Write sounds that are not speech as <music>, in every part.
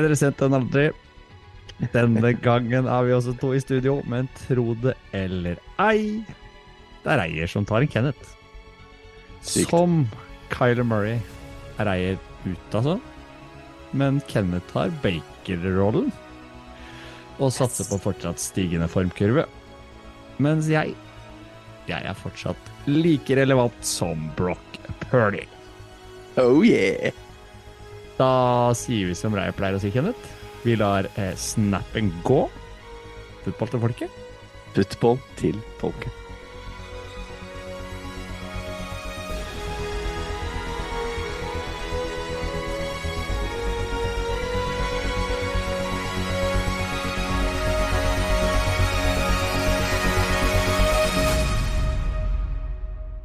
Bedre sent enn aldri. Denne gangen er vi også to i studio, men tro det eller ei, det er eier som tar en Kenneth. Sykt. Som Kyler Murray er eier ut, altså. Men Kenneth tar Baker-rollen og satser på fortsatt stigende formkurve. Mens jeg, jeg er fortsatt like relevant som Brock Purdy. Oh yeah! Da sier vi som Reyer pleier å si, Kenneth. Vi lar eh, snappen gå. Football til folket. Football til folket.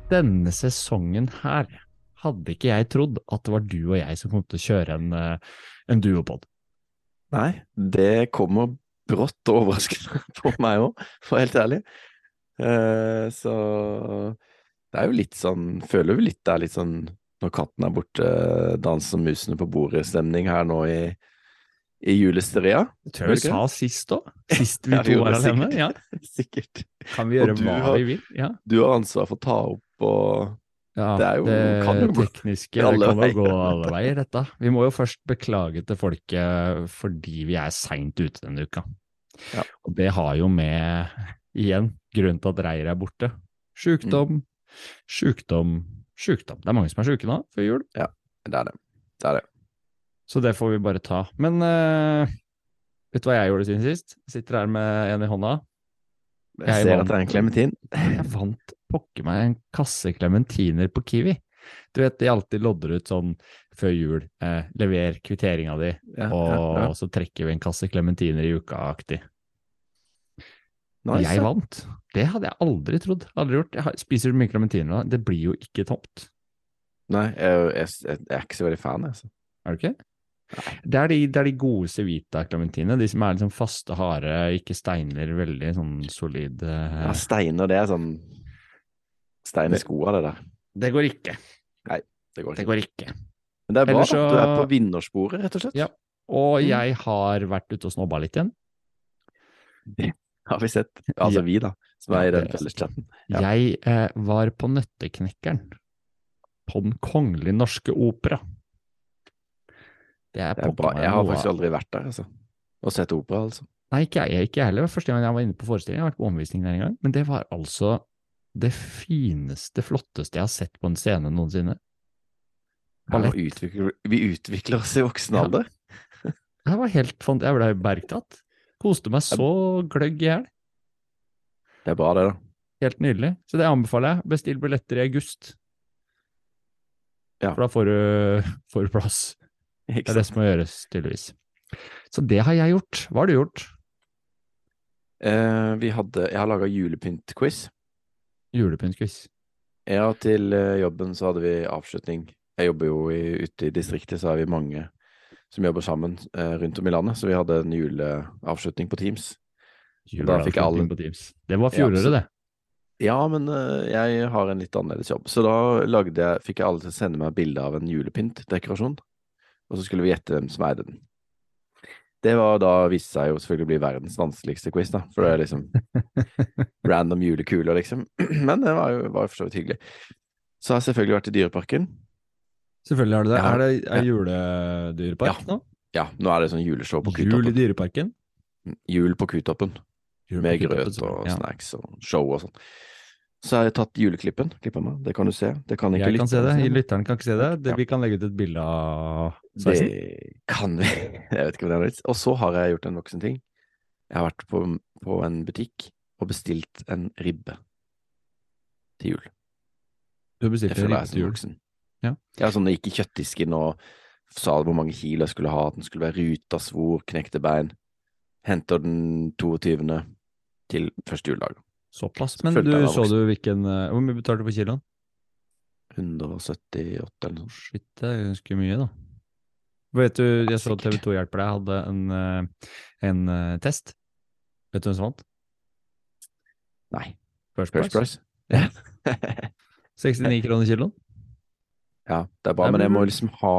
Denne sesongen her hadde ikke jeg trodd at det var du og jeg som kom til å kjøre en, eh, en duopod. Nei, det kommer brått og overraskende <laughs> på meg òg, for å være helt ærlig. Eh, så det er jo litt sånn Føler jo litt det er litt sånn når katten er borte, danser musene på bordet-stemning her nå i, i julesteria. Det tror jeg vi sa sist òg. <laughs> Sist vi Ja, to var alene. Ja. <laughs> Sikkert. Kan vi gjøre hva har- vi vil? Ja. Du har ansvar for å ta opp og Ja, Det jo- kan jo gå tekniske det kan jo gå alle veier, dette. Vi må jo først beklage til folket fordi vi er seint ute denne uka. Ja. Og det har jo med, igjen, grunnen til at reiret er borte. Sjukdom, sjukdom, sjukdom. Det er mange som er sjuke nå før jul, Det er det. Det er det. så det får vi bare ta. Men uh, vet du hva jeg gjorde siden sist? Jeg sitter her med en i hånda. Jeg Jeg ser vant. at det er en klementin. Jeg vant pokker meg en kasse klementiner på Kiwi. Du vet, de alltid lodder ut sånn før jul. Eh, lever kvitteringa di, Ja, og ja, ja. så trekker vi en kasse klementiner i uka-aktig. Nice, jeg vant. Det hadde jeg aldri trodd. Aldri gjort. Jeg spiser du mye klementiner da? Det blir jo ikke tomt. Nei, jeg, jeg, jeg, jeg er ikke så veldig fan. Altså. Er du ikke? Det er de, det er de gode Civita-klementinene. De som er liksom faste, harde, ikke steiner, veldig sånn solid eh, Ja, steiner, det er sånn Stein i skoa, det der. Det går ikke. Nei, Det går ikke. Det går ikke. Men det er bra, Ellers at Du er på vinnersporet, rett og slett. Ja. Og Mm. jeg har vært ute og snobba litt igjen. Har vi sett. Altså vi, da, som er i den det felleschatten. Ja. Jeg eh, var på Nøtteknekkeren på Den kongelige norske opera. Det er, Det er bra. Jeg har faktisk aldri vært der, altså. Og sett opera, altså. Nei, ikke jeg, ikke jeg heller. Det Første gang jeg var inne på forestillingen, Jeg har vært på omvisning der en gang. Men det var altså det fineste, flotteste jeg har sett på en scene noensinne. Ballett. vi utvikler, vi utvikler oss i voksen Ja. alder. Det var helt fant Jeg ble bergtatt. Koste meg så gløgg i hjel. Det er bra, det, da. Helt nydelig. Så det anbefaler jeg. Bestill billetter i august. Ja. For da får du, får du plass. Det er det som må gjøres, tydeligvis. Så det har jeg gjort. Hva har du gjort? Eh, vi hadde Jeg har laga julepynt-quiz. Julepyntquiz. Ja, til eh, jobben så hadde vi avslutning. Jeg jobber jo i, ute i distriktet, så er vi mange som jobber sammen eh, rundt om i landet. Så vi hadde en juleavslutning på Teams. Juleavslutning alle- på Teams. Det var Ja, fjoråret, så- det. Ja, men eh, jeg har en litt annerledes jobb. Så da lagde jeg, fikk jeg alle til å sende meg bilde av en julepyntdekorasjon. Og så skulle vi gjette hvem som eide den. Det var da viste seg jo selvfølgelig å bli verdens vanskeligste quiz, da. For det er liksom <laughs> random julekuler, liksom. <clears throat> Men det var jo var for så vidt hyggelig. Så har jeg selvfølgelig vært i Dyreparken. Selvfølgelig har du det. Ja. Er det er juledyrepark Ja. nå? Ja, nå er det sånn juleshow på Jul i Dyreparken? Jul på Kutoppen. Jul på Med Kutoppen, grøt og. Ja. snacks og show og sånn. Så har jeg tatt juleklippen. Klippa meg. Det kan du se. Det kan ikke Jeg kan se det. Lytteren kan ikke se det. det. Vi kan legge ut et bilde av sveisen. Det kan vi. <laughs> Jeg vet ikke om det er noe vits. Og så har jeg gjort en voksen ting. Jeg har vært på, på en butikk og bestilt en ribbe. til jul. Du Jeg bestilt en ribbe til jul. voksen. Ja. Ja, sånn jeg gikk i kjøttdisken og sa hvor mange kilo jeg skulle ha, at den skulle være ruta, svor, knekte bein. Henter den 22. til første juledag. Såpass. Men du, så du hvilken eh, Hvor mye betalte du på kiloen? 178 eller noe. Shit, det er ganske mye, da. Vet du, jeg så sikkert. TV2 Hjelper deg hadde en, eh, en eh, test. Vet du hvem som vant? Nei. First First Price. price? 69 kroner kiloen. Ja, det er bra, men jeg må liksom ha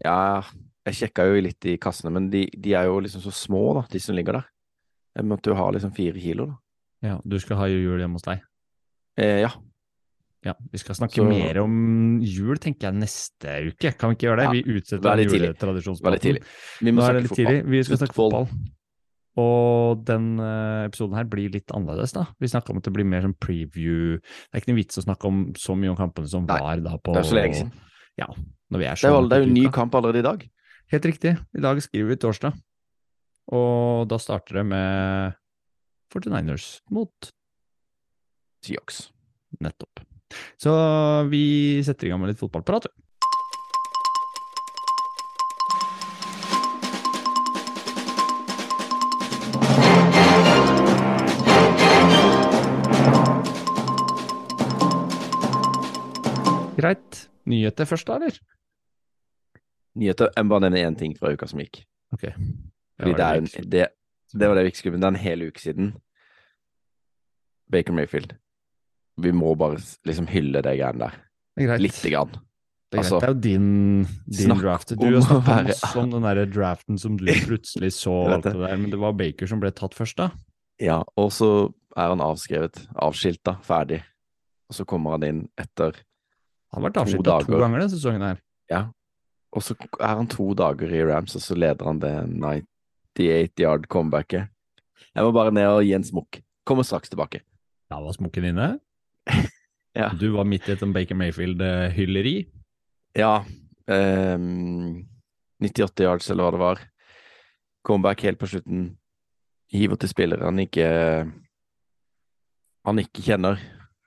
Ja, jeg sjekka jo litt i kassene, men de, de er jo liksom så små, da, de som ligger der. Jeg måtte jo ha liksom fire kilo, da. Ja, du skal ha jul hjemme hos deg. Eh, ja. Ja, Vi skal snakke Så- mer om jul, tenker jeg, neste uke. Kan vi ikke gjøre det? Ja, Vi utsetter er juletradisjonspraten. Vi må snakke fotball. Vi skal snakke Fotball. Og den eh, episoden her blir litt annerledes, da. Vi snakker om at det blir mer sånn preview. Det er ikke noe vits å snakke om så mye om kampene som Nei, var da på Det er så lenge siden. Ja, når vi er Det er, så det er jo en ny kamp allerede i dag. Helt riktig. I dag skriver vi torsdag. Og da starter det med 49ers mot Seahawks. nettopp. Så vi setter i gang med litt fotballprat. du. Greit. Nyheter først, da, eller? Nyheter. Jeg må bare nevne én ting fra uka som gikk. Ok. Det, var det, en, det, det var det vi ikke skulle, men det er en hel uke siden. Baker Mayfield. Vi må bare liksom hylle de greiene der. Det er. Lite grann. Det er, altså, det er jo din, din draft. Du har snakket masse om den der draften som du <laughs> plutselig så det. der, men det var Baker som ble tatt først, da. Ja, og så er han avskrevet, avskilta, ferdig. Og så kommer han inn etter Han har vært To avskilta to, dager. ganger denne sesongen her. Ja. Og så er han to dager i Rams, og så leder han det 98 yard comebacket. Jeg må bare ned og gi en smokk. Kommer straks tilbake. Da var smokken inne. <laughs> Ja. Du var midt i et sånn Baker Mayfield-hylleri. Ja. ehm, 98 yards, eller hva det var. Comeback helt på slutten. Hiver til spillere han ikke Han ikke kjenner.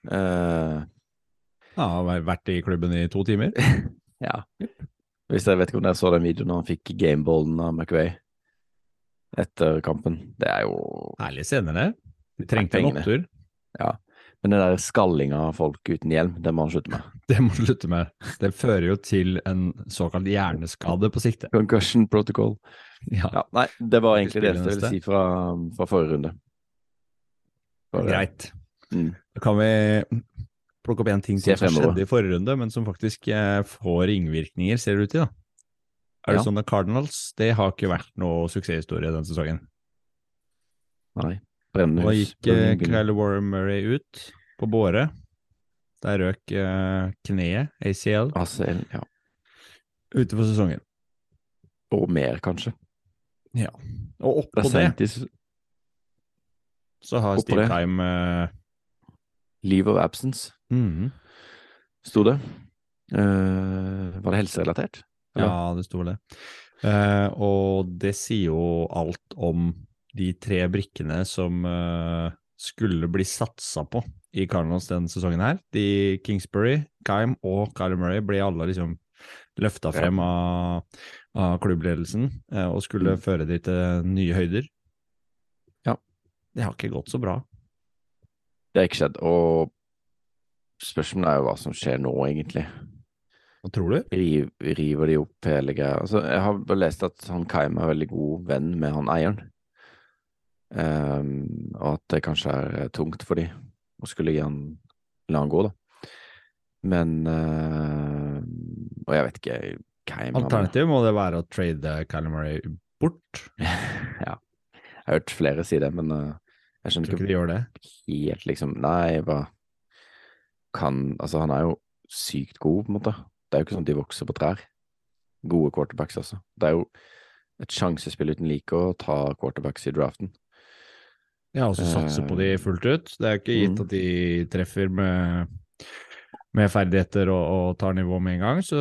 Eh, Ja, har vært i klubben i to timer. <laughs> ja. Hvis dere vet ikke om dere så den videoen han fikk gameballen av McVay etter kampen. Det er jo Herlige scener, det. Vi trengte en Pengene. Opptur. Men den der skallinga av folk uten hjelm, det må han slutte med. <laughs> Det må du slutte med. Det fører jo til en såkalt hjerneskade på sikte. Concussion protocol. Ja, Ja, nei, det var egentlig det jeg ville si fra, fra forrige runde. For, greit. Mm. Da kan vi plukke opp en ting som skjedde i forrige runde, men som faktisk eh, får ringvirkninger, ser det ut til. da. Arizona Cardinals det har ikke vært noe suksesshistorie denne sesongen. Nei. Brennende hus. gikk eh. Warren Murray ut på båre. Der røk eh, kneet, ACL, ACL, ja. ute for sesongen. Og mer, kanskje. Og oppå det Presentis, så har Steve. Time eh, leave of absence, mhm, sto det. Uh, var det helserelatert? Eller? Ja, det sto det. Uh, og det sier jo alt om de tre brikkene som eh, skulle bli satsa på i Cardinals denne sesongen her. De Kingsbury, Kime og Kyler Murray ble alle liksom løfta frem av, av klubbledelsen eh, og skulle Mm. føre de til nye høyder. Ja. Det har ikke gått så bra. Det har ikke skjedd. Og spørsmålet er jo hva som skjer nå, egentlig. Hva tror du? Riv, river de opp hele greia? Altså, jeg har lest at han Kaim er veldig god venn med han eieren. Ehm, og at det kanskje er eh, tungt for de å skulle han la han gå, da. Men uh, Og jeg vet ikke han- Alternativet må det være å trade Kyler Murray bort. <laughs> ja. Jeg har hørt flere si det, men uh, jeg skjønner ikke ikke de helt liksom Nei, hva kan Altså, han er jo sykt god, på en måte. Det er jo ikke sånn at de vokser på trær. Gode quarterbacks, altså. Det er jo et sjansespill uten like å ta quarterbacks i draften. Ja, og så satse på de fullt ut. Det er ikke gitt Mm. at de treffer med, med ferdigheter og, og tar nivå med en gang. Så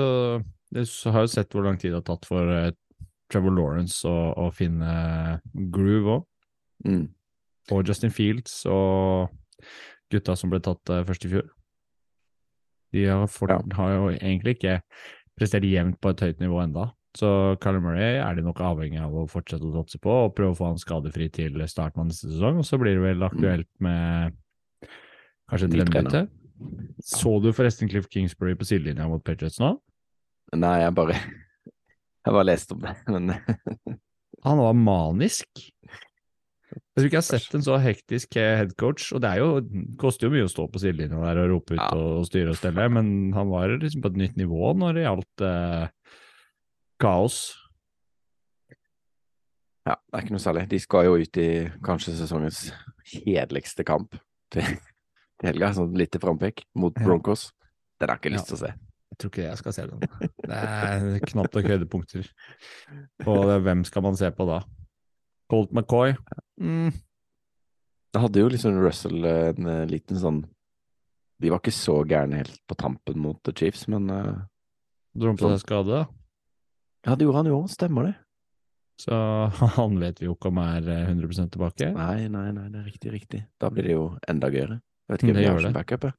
det har jo sett hvor lang tid det har tatt for uh, Trevor Lawrence å, å finne groove òg. Mm. Og Justin Fields og gutta som ble tatt uh, først i fjor. De har, fort, Ja. har jo egentlig ikke prestert jevnt på et høyt nivå enda. Så Kyler Murray er de nok avhengig av å fortsette å satse på og prøve å få han skadefri til starten av neste sesong. Og så blir det vel aktuelt med kanskje trener. trenerbytte. Så du forresten Cliff Kingsbury på sidelinja mot Patriots nå? Nei, jeg bare Jeg bare leste om det, men <laughs> Han var manisk. Jeg tror ikke jeg har sett en så hektisk headcoach, og det er jo, koster jo mye å stå på sidelinja der og rope ut Ja. og styre og stelle, men han var liksom på et nytt nivå når det gjaldt eh, kaos. ja, det er ikke noe særlig. De skal jo ut i kanskje sesongens kjedeligste kamp til, til helga, sånn lite frampek, mot Broncos. Den har jeg ikke lyst til å se. Jeg tror ikke jeg skal se den. Det er knapt nok høydepunkter. Og hvem skal man se på da? Colt McCoy? Mm, Det hadde jo liksom Russell en eh, liten sånn De var ikke så gærne helt på tampen mot The Chiefs, men uh, dro han seg skade. Ja, det gjorde han jo òg, stemmer det. Så <laughs> han vet vi jo ikke om er eh, 100% tilbake. Nei, nei, nei, det er riktig, riktig. Da blir det jo enda gøyere. Jeg vet ikke hvem vi har som backup. jeg.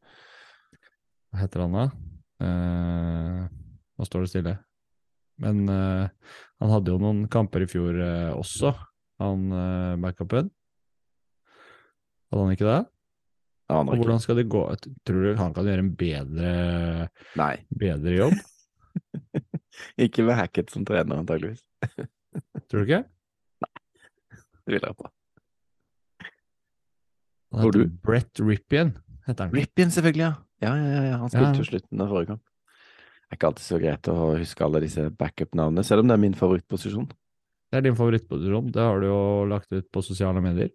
Hva heter han da? Eh, nå står det stille. Men eh, han hadde jo noen kamper i fjor eh, også, han uh, backupen. Hadde han ikke det? Ja, han Og hvordan skal det gå? Tror du han kan gjøre en bedre, bedre jobb? <laughs> ikke med Hackett som trener, antageligvis. <laughs> Tror du ikke? Nei, Det vil jeg på. Tror du? Brett Ripien, heter han. Ripien, selvfølgelig, ja. Ja, ja, ja. Han spilte Ja. slutten av forrige kamp. Det er ikke alltid så greit å huske alle disse backup-navnene, selv om det er min favorittposisjon. Det er din favorittposisjon. Det har du jo lagt ut på sosiale medier.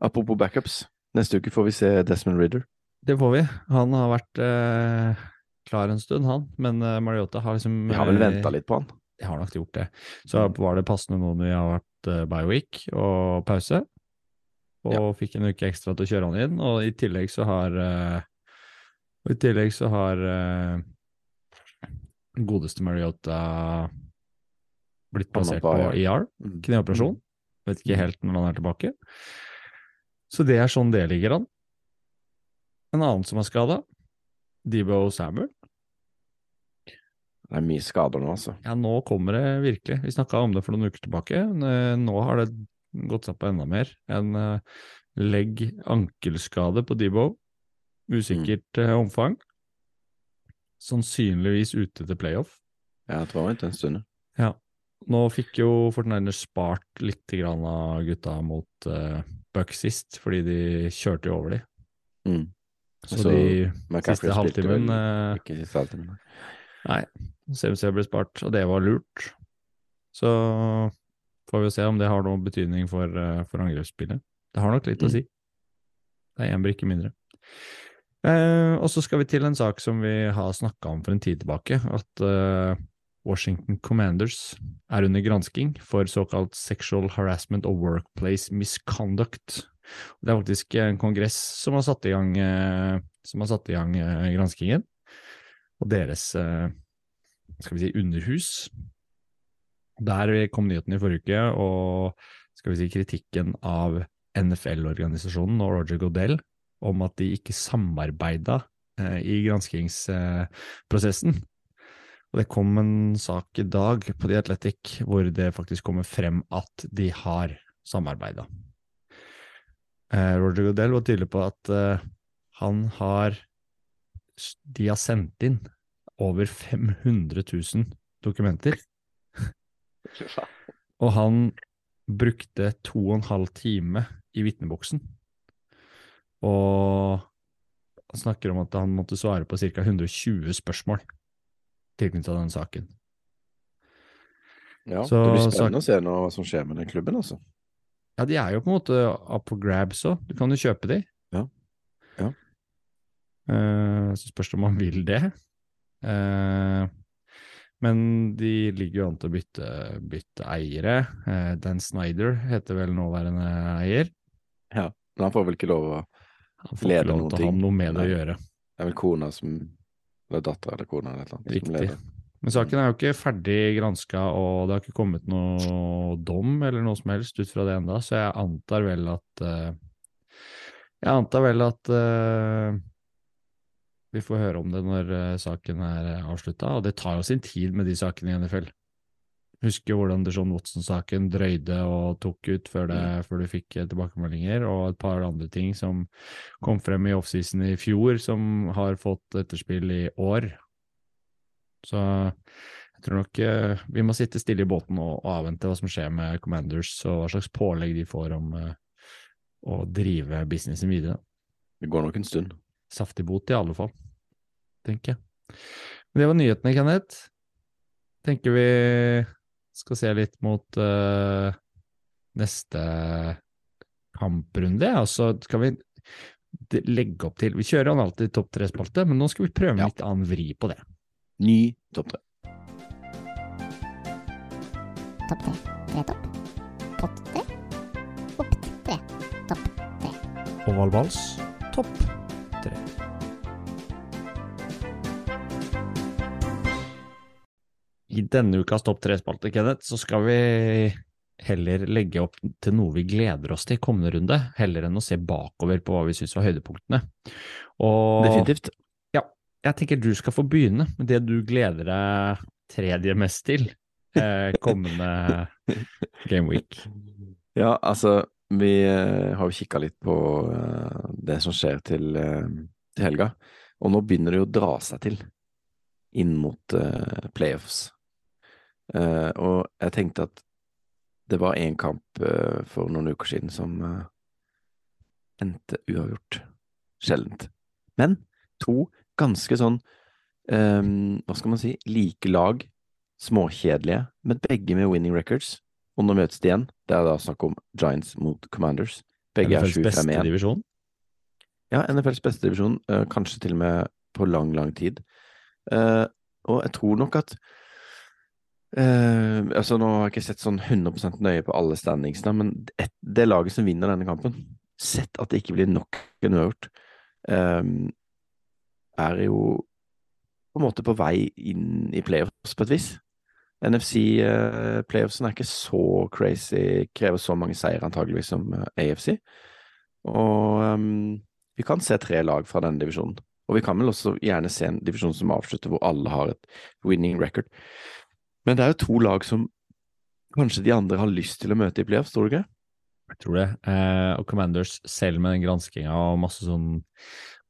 Apropos backups, neste uke får vi se Desmond Ridder. Det får vi. Han har vært eh, klar en stund, han. Men eh, Mariota har liksom jeg har vel eh, venta litt på han. Jeg har nok gjort det. Så var det passende nå når vi har vært uh, bye week og pause, og fikk en uke ekstra til å kjøre han inn. Og i tillegg så har uh, I tillegg så har uh, godeste Mariota blitt plassert på ER, IR. Mm. kneoperasjon. Vet ikke helt når han er tilbake. Så det er sånn det ligger an. En annen som er skada, Debo Samuel. Det er mye skader nå, altså. Ja, nå kommer det virkelig. Vi snakka om det for noen uker tilbake. Nå har det gått seg på enda mer. En eh, legg-ankelskade på Debo. Usikkert mm. omfang. Sannsynligvis ute til playoff. Ja, det var ikke en stund. Ja. Nå fikk jo Fortniners spart litt av gutta mot uh, Buck sist, fordi de kjørte jo over de. Mm. Så, Så de siste halvtimen vel eh, Ikke siste halvtimen. Nei, CMC ble spart, og det var lurt. Så får vi se om det har noen betydning for, eh, for angrepsspillet. Det har nok litt å Mm. si. Det er én brikke mindre. Eh, og så skal vi til en sak som vi har snakka om for en tid tilbake, at eh, Washington Commanders er under gransking for såkalt sexual harassment og workplace misconduct. Det er faktisk en kongress som har satt i gang, eh, som har satt i gang eh, granskingen og deres eh, skal vi si, underhus. Der kom nyheten i forrige uke, og skal vi si, kritikken av NFL-organisasjonen og Roger Godell om at de ikke samarbeida eh, i granskingsprosessen. Og det kom en sak i dag på The Athletic hvor det faktisk kommer frem at de har samarbeida. Eh, Roger Godell var tydelig på at han har De har sendt inn over 500 000 dokumenter. Og han brukte to og en halv time i vitneboksen. Og han snakker om at han måtte svare på ca. 120 spørsmål tilknyttet denne saken. Ja, Så det blir spennende å se hva som skjer med den klubben, altså. Ja, de er jo på en måte up for grabs òg. Du kan jo kjøpe de. Eh, så spørs det om man vil det. Eh, men de ligger jo an til å bytte, bytte eiere. Eh, Dan Snyder heter vel nåværende eier. Ja, Men han får vel ikke lov å Han får ikke lov noen til å ha noe med det å gjøre. Det er vel kona som Eller dattera eller kona eller et eller annet. som Riktig. leder. Men saken er jo ikke ferdig granska, og det har ikke kommet noe dom eller noe som helst ut fra det enda, så jeg antar vel at Jeg antar vel at vi får høre om det når eh, saken er avslutta, og det tar jo sin tid med de sakene i NFL. Husker hvordan Deshaun Watson-saken drøyde og tok ut før, det, før du fikk eh, tilbakemeldinger, og et par andre ting som kom frem i offseason i fjor, som har fått etterspill i år. Så jeg tror nok eh, vi må sitte stille i båten og, og avvente hva som skjer med Commanders, og hva slags pålegg de får om eh, å drive businessen videre. Det går nok en stund. Saftig bot i alle fall, tenker jeg. Men det var nyhetene, Kenneth. Tenker vi skal se litt mot uh, neste kamprunde, og så skal vi legge opp til Vi kjører jo alltid topp tre-spalte, men nå skal vi prøve en Ja. litt annen vri på det. Ny topp tre. Topp tre. Tre topp. Pott tre. Opp tre. Topp tre. Ovalvals topp I denne ukas topp tre-spalte, Kenneth, så skal vi heller legge opp til noe vi gleder oss til i kommende runde, heller enn å se bakover på hva vi syns var høydepunktene. Og Definitivt. jeg tenker du skal få begynne med det du gleder deg tredje mest til eh, kommende gameweek. Ja, altså, vi eh, har jo kikka litt på eh, det som skjer til, eh, til helga, og nå begynner det jo å dra seg til inn mot eh, playoffs. Eh, og jeg tenkte at det var én kamp uh, for noen uker siden som uh, endte uavgjort. Sjeldent. Men to ganske sånn um, Hva skal man si? Like lag. Småkjedelige, men begge med winning records. Og nå møtes de igjen. Det er da snakk om Giants mot Commanders. Begge NFLs er 7-5-1. divisjon. Ja, NFLs beste divisjon, kanskje til og med på lang, lang tid. Og jeg tror nok at eh, altså Nå har jeg ikke sett sånn 100% nøye på alle standingsene, men et, det laget som vinner denne kampen, sett at det ikke blir nok en uavgjort, um, er jo på en måte på vei inn i playoffs på et vis. NFC-playoffsen er ikke så crazy, krever så mange seier antageligvis som eh, AFC. Og um, vi kan se tre lag fra denne divisjonen. Og vi kan vel også gjerne se en divisjon som avslutter hvor alle har et winning record. Men det er jo to lag som kanskje de andre har lyst til å møte i playoffs, tror du ikke? Jeg tror det. Eh, og Commanders, selv med den granskinga og masse sånn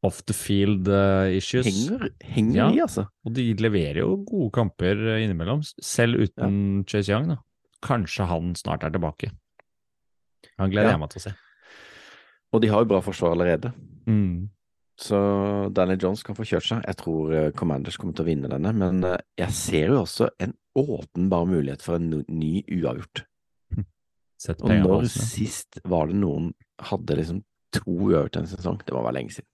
off the field eh, issues Henger, henger Ja. i, altså. Og de leverer jo gode kamper eh, innimellom, selv uten Chase Young. da. Kanskje han snart er tilbake. Han gleder Ja. jeg meg til å se. Og de har jo bra forsvar allerede. Mm. Så Daniel Jones kan få kjørt seg. Jeg tror eh, Commanders kommer til å vinne denne, men eh, jeg ser jo også en åpenbar mulighet for en ny uavgjort. Og når også. sist var det noen hadde liksom to uavgjort en sesong? Det må være lenge siden.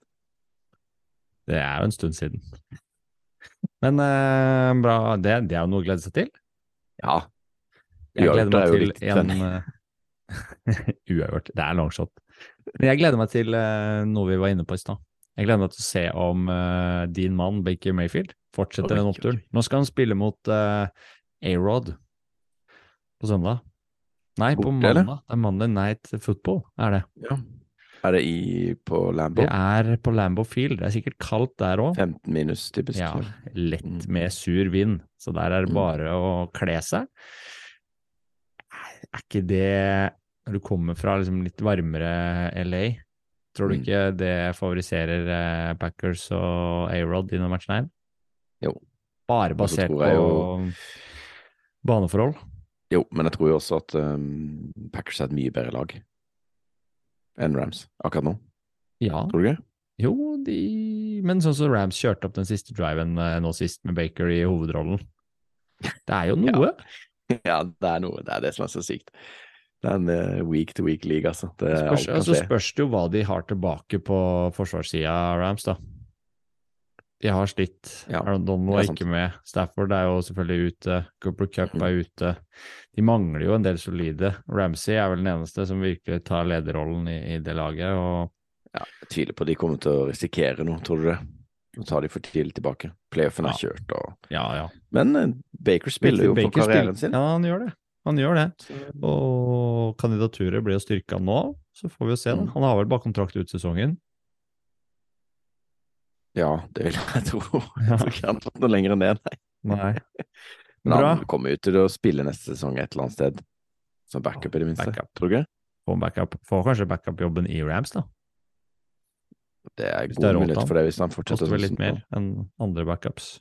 Det er jo en stund siden. Men eh, bra, det, det er jo noe å glede seg til. Ja. Jeg gleder er meg til en eh, <laughs> Uavgjort. Det er longshot. Men jeg gleder meg til eh, noe vi var inne på i stad. Jeg gleder meg til å se om uh, din mann Baker Mayfield fortsetter oh, den oppturen. Nå skal han spille mot uh, A-Rod på søndag. Nei, på mandag. eller? mandag. Det er Monday Night Football, er det. Ja. Er det i på Lambo? Det er på Lambo Field. Det er sikkert kaldt der òg. 15 minus, typisk. Ja, lett Mm. med sur vind, så der er det Mm. bare å kle seg. Er ikke det Når du kommer fra liksom litt varmere LA, tror du Mm. ikke det favoriserer eh, Packers og A-Rod i noen matcher her? Jo. Bare basert på jo- baneforhold? Jo, men jeg tror jo også at um, Packers er et mye bedre lag enn Rams akkurat nå. Ja. Tror du ikke? Jo, de Men sånn som Rams kjørte opp den siste driven eh, nå sist, med Baker i hovedrollen. Det er jo <laughs> noe. <laughs> Ja, det er noe. Det er det som er så sykt. Det er en uh, week to week league, altså. Det Spørs, altså spørs det jo hva de har tilbake på forsvarssida av Rams, da. De har slitt. Ja, Aaron var ikke med. Stafford er jo selvfølgelig ute. Cooper Cup er ute. De mangler jo en del solide. Ramsey er vel den eneste som virkelig tar lederrollen i, i det laget. og Jeg tviler på de kommer til å risikere noe, tror du det? Nå tar de for tidlig tilbake. Playoffen er kjørt og Ja, ja. Men eh, Baker spiller jo for Baker karrieren sin. Ja, han gjør det. Han gjør det. Og kandidaturet blir jo styrka nå, så får vi jo se. da. Mm. Han har vel bare kontrakt ut sesongen. ja, det vil jeg tro. Ja. <laughs> Jeg tror ikke han har tatt noe lenger ned, nei. Nei. <laughs> Men Bra. han kommer jo til å spille neste sesong et eller annet sted. Som backup, i det minste. Backup. Tror du ikke? Får, backup. Får kanskje backup-jobben i Rams, da. Det er Hvis er god råd mulighet for det hvis han fortsetter Koster vel sånn litt mer enn andre backups.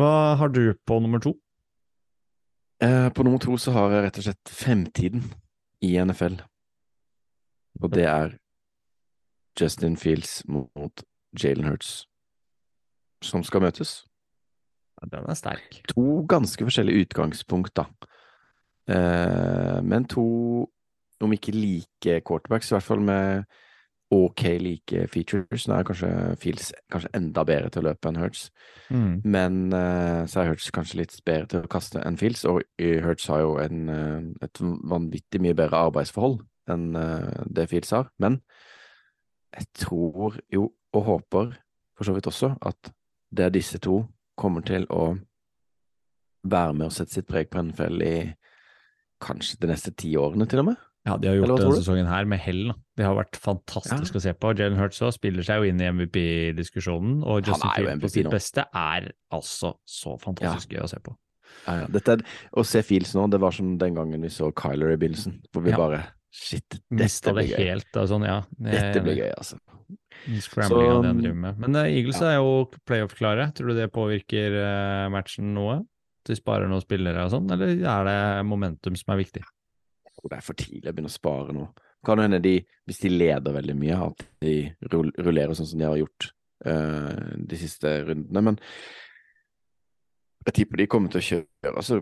Hva har du på nummer to? Eh, på nummer to så har jeg rett og slett femtiden i NFL. Og det er Justin Fields mot Jalen Hurts, som skal møtes. Ja, Den er sterk. To ganske forskjellige utgangspunkt, da. Eh, men to, om ikke like quarterbacks, i hvert fall med ok like features. Nå er kanskje Fields kanskje enda bedre til å løpe enn Hurts. Mm. Men uh, så er Hurts kanskje litt bedre til å kaste enn Fields, og Hurts har jo en, eh, et vanvittig mye bedre arbeidsforhold enn uh, det Fields har. Men jeg tror jo, og håper for så vidt også, at det er disse to kommer til å være med og sette sitt preg på NFL i kanskje de neste ti årene, til og med. Ja, de har gjort denne sesongen her med hell. Det har vært fantastisk å se på. Jalen Hurts også spiller seg jo inn i MVP-diskusjonen, og Justin Field på sitt beste er altså så fantastisk gøy å se på. Ja, ja. Dette er, å se Fields nå, det var som den gangen vi så Kyler i begynnelsen, hvor vi Ja. bare Shit, Mista dette det blir gøy. helt. Sånn, ja. Dette blir gøy, altså. Scrambling av det han Så- driver med. Men uh, Eagles er jo playoff-klare. Tror du det påvirker uh, matchen noe? At de sparer noen spillere og sånn, eller er det momentum som er viktig? Og det er for tidlig å begynne å spare nå. Kan hende de, hvis de leder veldig mye, at de rullerer sånn som de har gjort uh, de siste rundene. Men jeg tipper de kommer til å kjøre. Altså,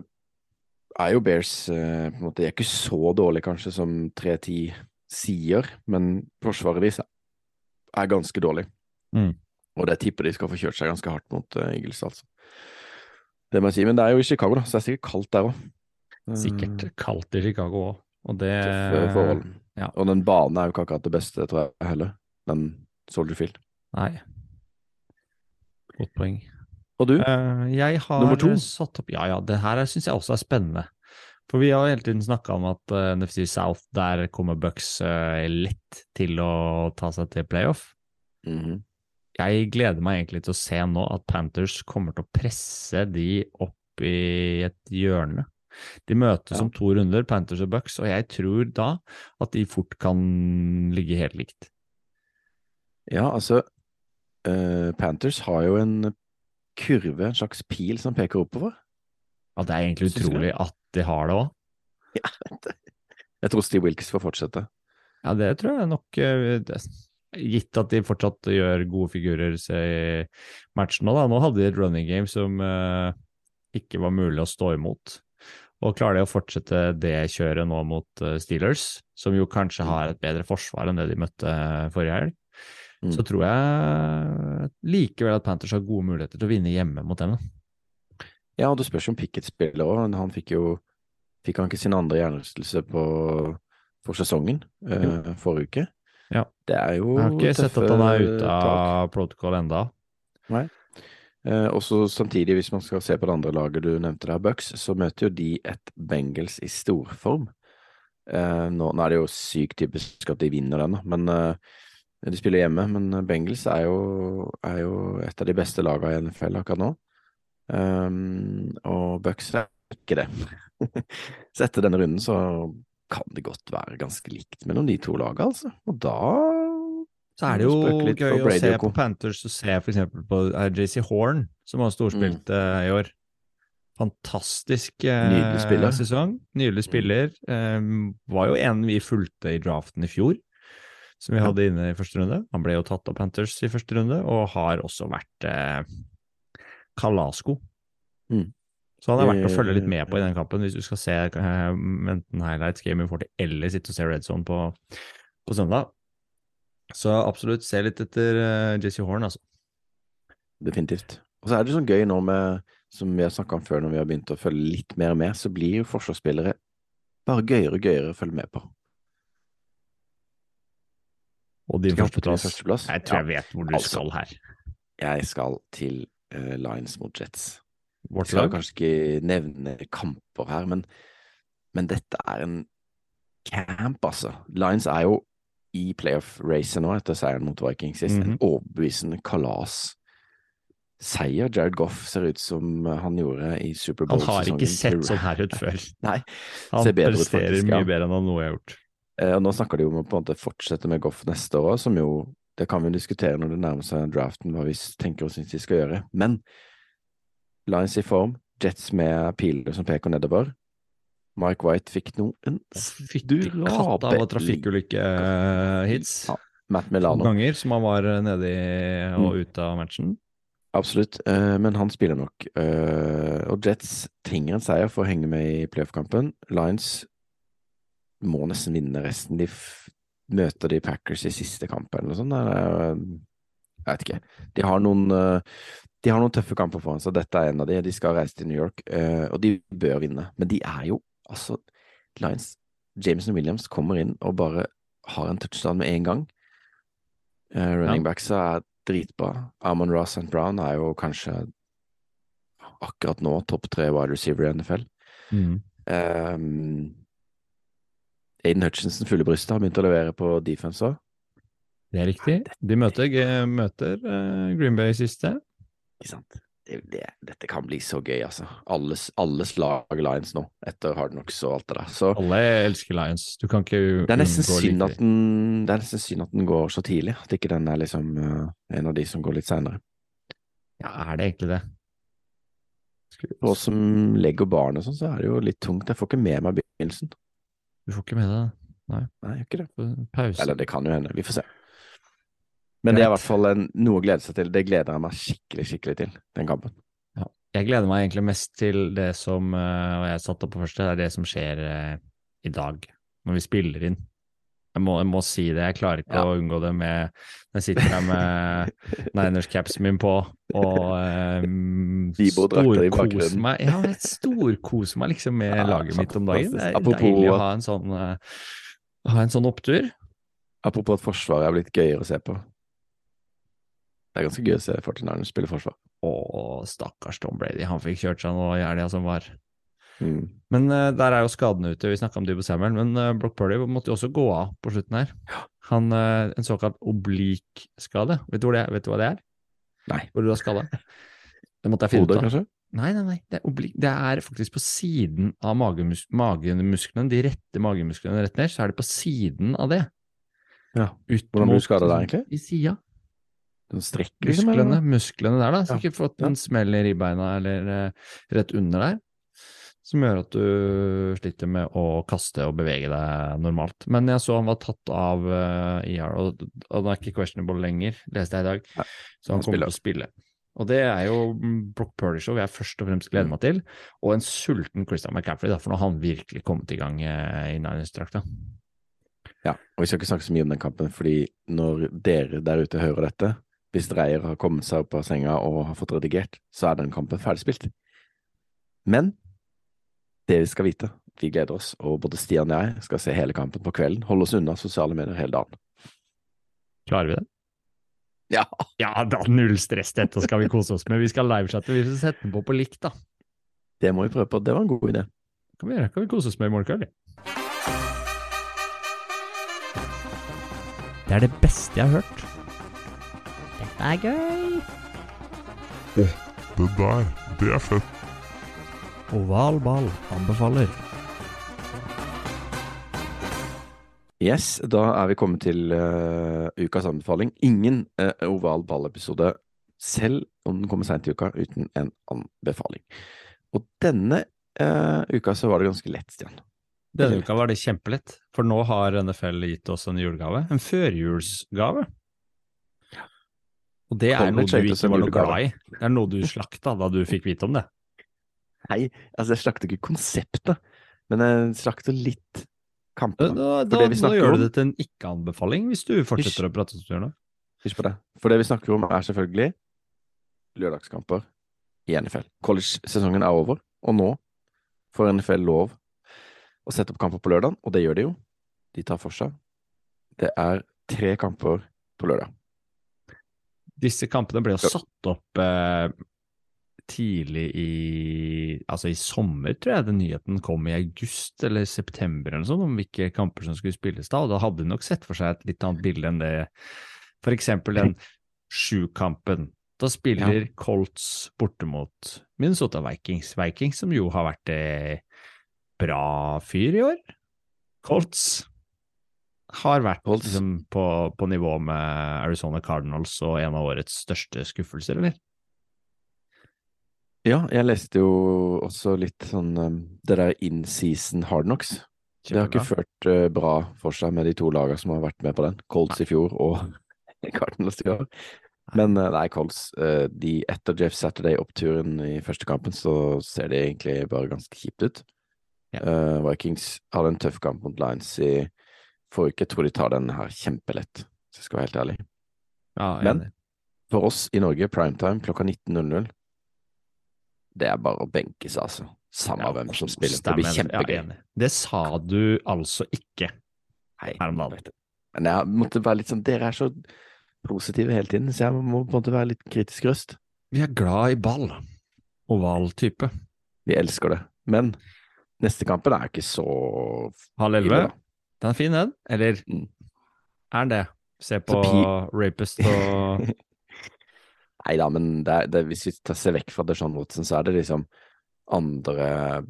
er jo Bears uh, på en måte, De er ikke så dårlige kanskje som 3-10 sier, men forsvaret deres er ganske dårlig. Mm. Og det tipper de skal få kjørt seg ganske hardt mot uh, Eagles, altså. Det må jeg si. Men det er jo i Chicago, da, så det er sikkert kaldt der òg. Sikkert kaldt i Chicago òg, og det Tøffe forhold. ja. Og den banen er jo ikke akkurat det beste, tror jeg heller. Den Soldier Field. Nei. Godt poeng. Og du? Uh, jeg har Nummer to? satt opp Ja ja, det her syns jeg også er spennende. For vi har hele tiden snakka om at uh, NFC South, der kommer Bucks uh, lett til å ta seg til playoff. Mhm. Jeg gleder meg egentlig til å se nå at Panthers kommer til å presse de opp i et hjørne. De møtes Ja. om to runder, Panthers og Bucks, og jeg tror da at de fort kan ligge helt likt. Ja, altså uh, Panthers har jo en kurve, en slags pil som peker oppover. Ja, det er egentlig utrolig at de har det òg. <laughs> Jeg tror Steve Wilkes får fortsette. Ja, det tror jeg nok eh, det, Gitt at de fortsatt gjør gode figurer i matchen da. Nå hadde de et running game som eh, ikke var mulig å stå imot. Og klarer de å fortsette det kjøret nå mot eh, Steelers, som jo kanskje har et bedre forsvar enn det de møtte eh, forrige helg, Mm. så tror jeg likevel at Panthers har gode muligheter til å vinne hjemme mot dem. Ja, og det spørs om Pickett spiller òg. Han fikk jo Fikk han ikke sin andre hjernerystelse på for sesongen eh, forrige uke? Ja. Det er jo Jeg har ikke sett at han er ute tak. av protocol enda. Eh, og så samtidig, hvis man skal se på det andre laget du nevnte der, Bucks, så møter jo de et Bengals i storform. Eh, nå, nå er det jo sykt typisk at de vinner den, men eh, de spiller hjemme. Men Bengals er jo, er jo et av de beste lagene i NFL akkurat nå. Um, og Bucks er ikke det. <laughs> så etter denne runden så kan det godt være ganske likt mellom de to lagene, altså. Og da Så er det jo gøy å se på Panthers og se eksempel på eh, JC Horn, som har storspilt eh, i år. Fantastisk Mm. Nydelig spiller. sesong. Nydelig spiller. Eh, var jo en vi fulgte i draften i fjor, som vi Ja. hadde inne i første runde. Han ble jo tatt av Panthers i første runde, og har også vært uh, kalasko. Mm. Så han er verdt å følge litt med på i den kampen, hvis du skal se enten highlights, Game 40, eller sitte og se Red Zone på, på søndag. Så absolutt, se litt etter uh, JC Horn, altså. Definitivt. Og så er det sånn gøy nå med, som vi har snakka om før, når vi har begynt å følge litt mer med, så blir jo forsvarsspillere bare gøyere og gøyere å følge med på. Og din førsteplass. førsteplass? Jeg tror jeg vet hvor du altså. skal her. Jeg skal til uh, Lions mot Jets. Vi vårt skal lag. kanskje ikke nevne kamper her, men, men dette er en camp, altså. Lions er jo i playoff-racet nå etter seieren mot Vikings sist. En Mhm. overbevisende kalas. Seier. Jared Goff ser ut som han gjorde i Han Superbowl-sesongen. har ikke sett sånn her ut før. <laughs> Nei. Han presterer mye ja. bedre enn han noe har gjort. Eh, og nå snakker de om å på en måte fortsette med Goff neste år, som jo Det kan vi diskutere når det nærmer seg draften, hva vi tenker og syns de skal gjøre. Men Lions i form, Jets med piler som peker nedover. Mike White fikk noen Fytti katta av trafikkulykkehits. Ja, Matt Milano. ganger som han var nedi og Mm. ute av matchen. Absolutt, eh, men han spiller nok. Eh, og Jets trenger en seier for å henge med i playoff-kampen. Lions må nesten vinne resten. De møter de Packers i siste kamp eller noe sånt. Jeg vet ikke. De har noen eh, de har noen tøffe kamper foran seg. Dette er en av de. De skal reise til New York, eh, og de bør vinne. Men de er jo altså Lines, Jameson Williams kommer inn og bare har en touchdown med en gang. Uh, running Ja. backs er dritbra. Amon Ross and Brown er jo kanskje akkurat nå topp tre wide receiver i NFL. Um, Aiden Hutchinson, fulle bryst har begynt å levere på defense òg. Det er riktig. De møter, møter uh, Green Bay siste. Ikke sant? Det, det, dette kan bli så gøy, altså. Alle, alle slag Lions nå, etter Hard Knocks og alt det der. Så Alle elsker Lions. Du kan ikke det er nesten synd at den, det er nesten synd at den går så tidlig. At ikke den er liksom uh, en av de som går litt seinere. Ja, er det egentlig det? For oss som legger barn og sånn, så er det jo litt tungt. Jeg får ikke med meg begynnelsen. Du får ikke med deg Nei, jeg gjør ikke det. Pause. Eller det kan jo hende, vi får se. Men det er i hvert fall en, noe å glede seg til. Det gleder jeg meg skikkelig, skikkelig til, den kampen. Jeg gleder meg egentlig mest til det som, eh, og jeg satt opp på første, det er det som skjer eh, i dag, når vi spiller inn. Jeg må, jeg må si det, jeg klarer ikke Ja. å unngå det med Når jeg sitter her med <laughs> Niners-capsen min på og <laughs> um, storkoser meg Ja, jeg storkoser meg liksom med <laughs> Ja, laget mitt om dagen. Det er Apropos, deilig å ha en sånn, uh, ha en sånn opptur. Apropos at Forsvaret er blitt gøyere å se på. Det er ganske gøy å se 49ers spille forsvar. Å, stakkars Tom Brady, han fikk kjørt seg nå i helga som var. Mm. Men uh, der er jo skadene ute, vi snakka om Dubo Samuel, men uh, Brock Purdy måtte jo også gå av på slutten her. Han, uh, En såkalt oblik skade, vet du, det, vet du hva det er? Nei. Hvor du har skada? <laughs> Det måtte jeg finne ut av. kanskje? Nei, nei, nei, det er, oblik, det er faktisk på siden av magemus magemusklene, de rette magemusklene rett ned, så er det på siden av det. Ja. Ut Hvordan blir du skada der, egentlig? I sida. Den strekker Musklene, musklene der, da. Så Ja, ikke fått en smell i ribbeina eller uh, rett under der. Som gjør at du sliter med å kaste og bevege deg normalt. Men jeg så han var tatt av uh, IR, og, og han er ikke questionable lenger, leste jeg i dag. Ja. så han, kommer til å spille. Og det er jo Brock Purdy Show jeg først og fremst gleder Mm. meg til. Og en sulten Christian McCaffrey, da, for nå har han virkelig kommet i gang eh, i Niners-drakta. Ja, og vi skal ikke snakke så mye om den kampen, fordi når dere der ute hører dette, hvis Dreyer har kommet seg opp av senga og har fått redigert, så er den kampen ferdigspilt. Men det vi skal vite, vi gleder oss, og både Stian og jeg skal se hele kampen på kvelden, holde oss unna sosiale medier hele dagen. Klarer vi det? Ja, Ja, da null stress, dette skal vi kose oss med. Vi skal livechatte, vi skal sette den på på likt, da. det må vi prøve på, det var en god idé. kan vi gjøre, kan vi kose oss med i morgen kveld. Det er det beste jeg har hørt. Dette er gøy. Det der, det er fett. Oval ball anbefaler. Yes, da er vi kommet til uh, ukas anbefaling. Ingen uh, oval ball-episode, selv om den kommer seint i uka, uten en anbefaling. Og denne uh, uka så var det ganske lett, Stian. Denne uka var det kjempelett, for nå har NFL gitt oss en julegave. En førjulsgave. Og det er noe du ikke var noe glad i. Det er noe du slakta da du fikk vite om det. Nei, altså jeg slakter ikke konseptet, men jeg slakter litt Da, kampene. da, For da, det vi snakker gjør du det til en ikke-anbefaling, hvis du fortsetter Hysj. å prate som du gjør nå. Hysj på det. For det vi snakker om er selvfølgelig lørdagskamper i NFL. College-sesongen er over, og nå får NFL lov å sette opp kamper på lørdag, og det gjør de jo. De tar for seg. Det er tre kamper på lørdag. Disse kampene ble jo satt opp eh, tidlig i Altså i sommer, tror jeg den nyheten kom i august eller september eller noe sånt, om hvilke kamper som skulle spilles da, og da hadde de nok sett for seg et litt annet bilde enn det eksempel den sjukampen. Da spiller Colts borte mot Minnesota Vikings. Vikings som jo har vært eh, bra fyr i år. Colts har vært liksom, på, på nivå med Arizona Cardinals og en av årets største skuffelser, eller? Ja, jeg leste jo også litt sånn um, det der in season hard knocks. Det har ikke ført uh, bra for seg med de to lagene som har vært med på den. Colts i fjor og <laughs> Cardinals i år. Men uh, nei, Colts, uh, de etter Jeff Saturday-oppturen i første kampen, så ser det egentlig bare ganske kjipt ut. Ja. Eh, Vikings hadde en tøff kamp mot Lions i forrige uke. Jeg tror de tar den her kjempelett, hvis jeg skal være helt ærlig. Ja, Men- For oss i Norge, primetime klokka 19.00, det er bare å benke seg, altså. Samme Ja, hvem som spiller. Det blir kjempegøy. Ja, det sa du altså ikke. Nei, her om dagen. Men jeg måtte være litt sånn Dere er så positive hele tiden, så jeg må på en måte være litt kritisk røst. Vi er glad i ball. Oval type. Vi elsker det. Men neste kampen er ikke så Halv elleve. Den er fin, den. Eller Mm. er den det? Se på Rapist og <laughs> Nei da, men det er, det, hvis vi tar ser vekk fra Deshaun Watson, så er det liksom andre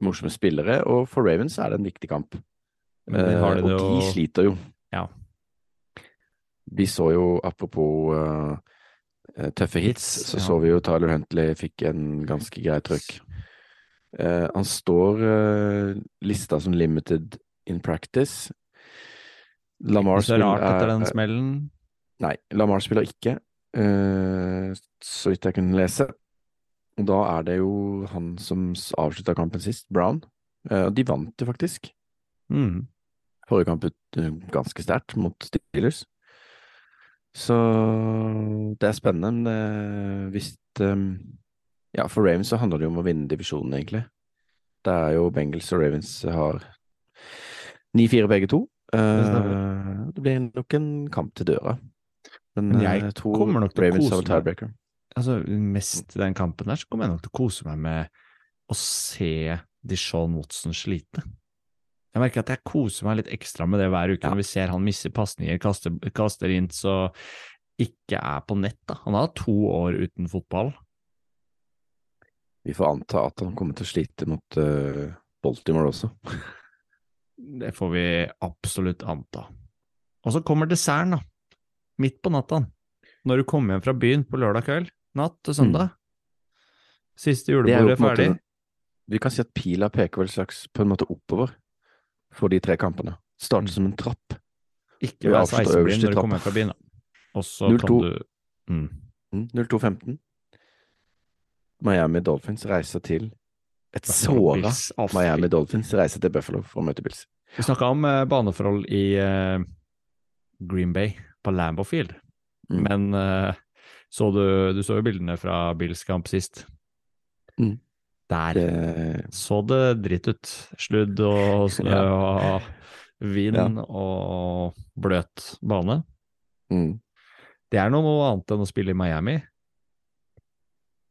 morsomme spillere, og for Ravens er det en viktig kamp. Men de har Eh, det og de sliter jo. Ja. Vi så jo, apropos eh, tøffe hits, Hits, så ja. så vi jo Tyler Huntley fikk en ganske grei trøkk. Uh, han står uh, lista som limited in practice. Lamar Ikke så rart spiller- etter den er- smellen. Nei, Lamar spiller ikke, uh, så vidt jeg kunne lese. Og da er det jo han som avslutta kampen sist, Brown. Og uh, de vant jo faktisk. Mm. Forrige kamp ut eh, ganske sterkt mot Steelers. Så det er spennende. Men eh, hvis um, Ja, for Ravens så handler det jo om å vinne divisjonen, egentlig. Det er jo Bengals og Ravens har 9-4 begge to. Uh, det blir nok en kamp til døra. Men, Men eh, jeg tror kommer nok til å kose meg. Altså, mest i den kampen der, så kommer jeg nok til å kose meg med å se Dishon Watson slite. Jeg merker at jeg koser meg litt ekstra med det hver uke Ja. når vi ser han misser pasninger, kaster, kaster inn så ikke er på nett. da. Han har to år uten fotball. Vi får anta at han kommer til å slite mot uh, Baltimore også. <laughs> Det får vi absolutt anta. Og så kommer desserten, da. Midt på natta. Når du kommer hjem fra byen på lørdag kveld, natt til søndag. Mm. Siste julebordet er ferdig. måte-. Vi kan si at pila peker vel slags på en måte oppover for de tre kampene. Starter som en trapp. Ikke vær sveiseblind når du kommer hjem fra byen. da. Og så 0-2. kan du mm. Mm, 02-15. Miami Dolphins reiser til et såra Bills. Å, fy. Miami Dolphins reiser til Buffalo for å møte Bills. Vi snakka om uh, baneforhold i uh, Green Bay, på Lambeau Field. Mm. Men uh, så du, du så jo bildene fra Bills kamp sist. Mm. Der Det, så det dritt ut. Sludd og <laughs> snø Ja. og vind Ja. og bløt bane. mm, Det er noe annet enn å spille i Miami.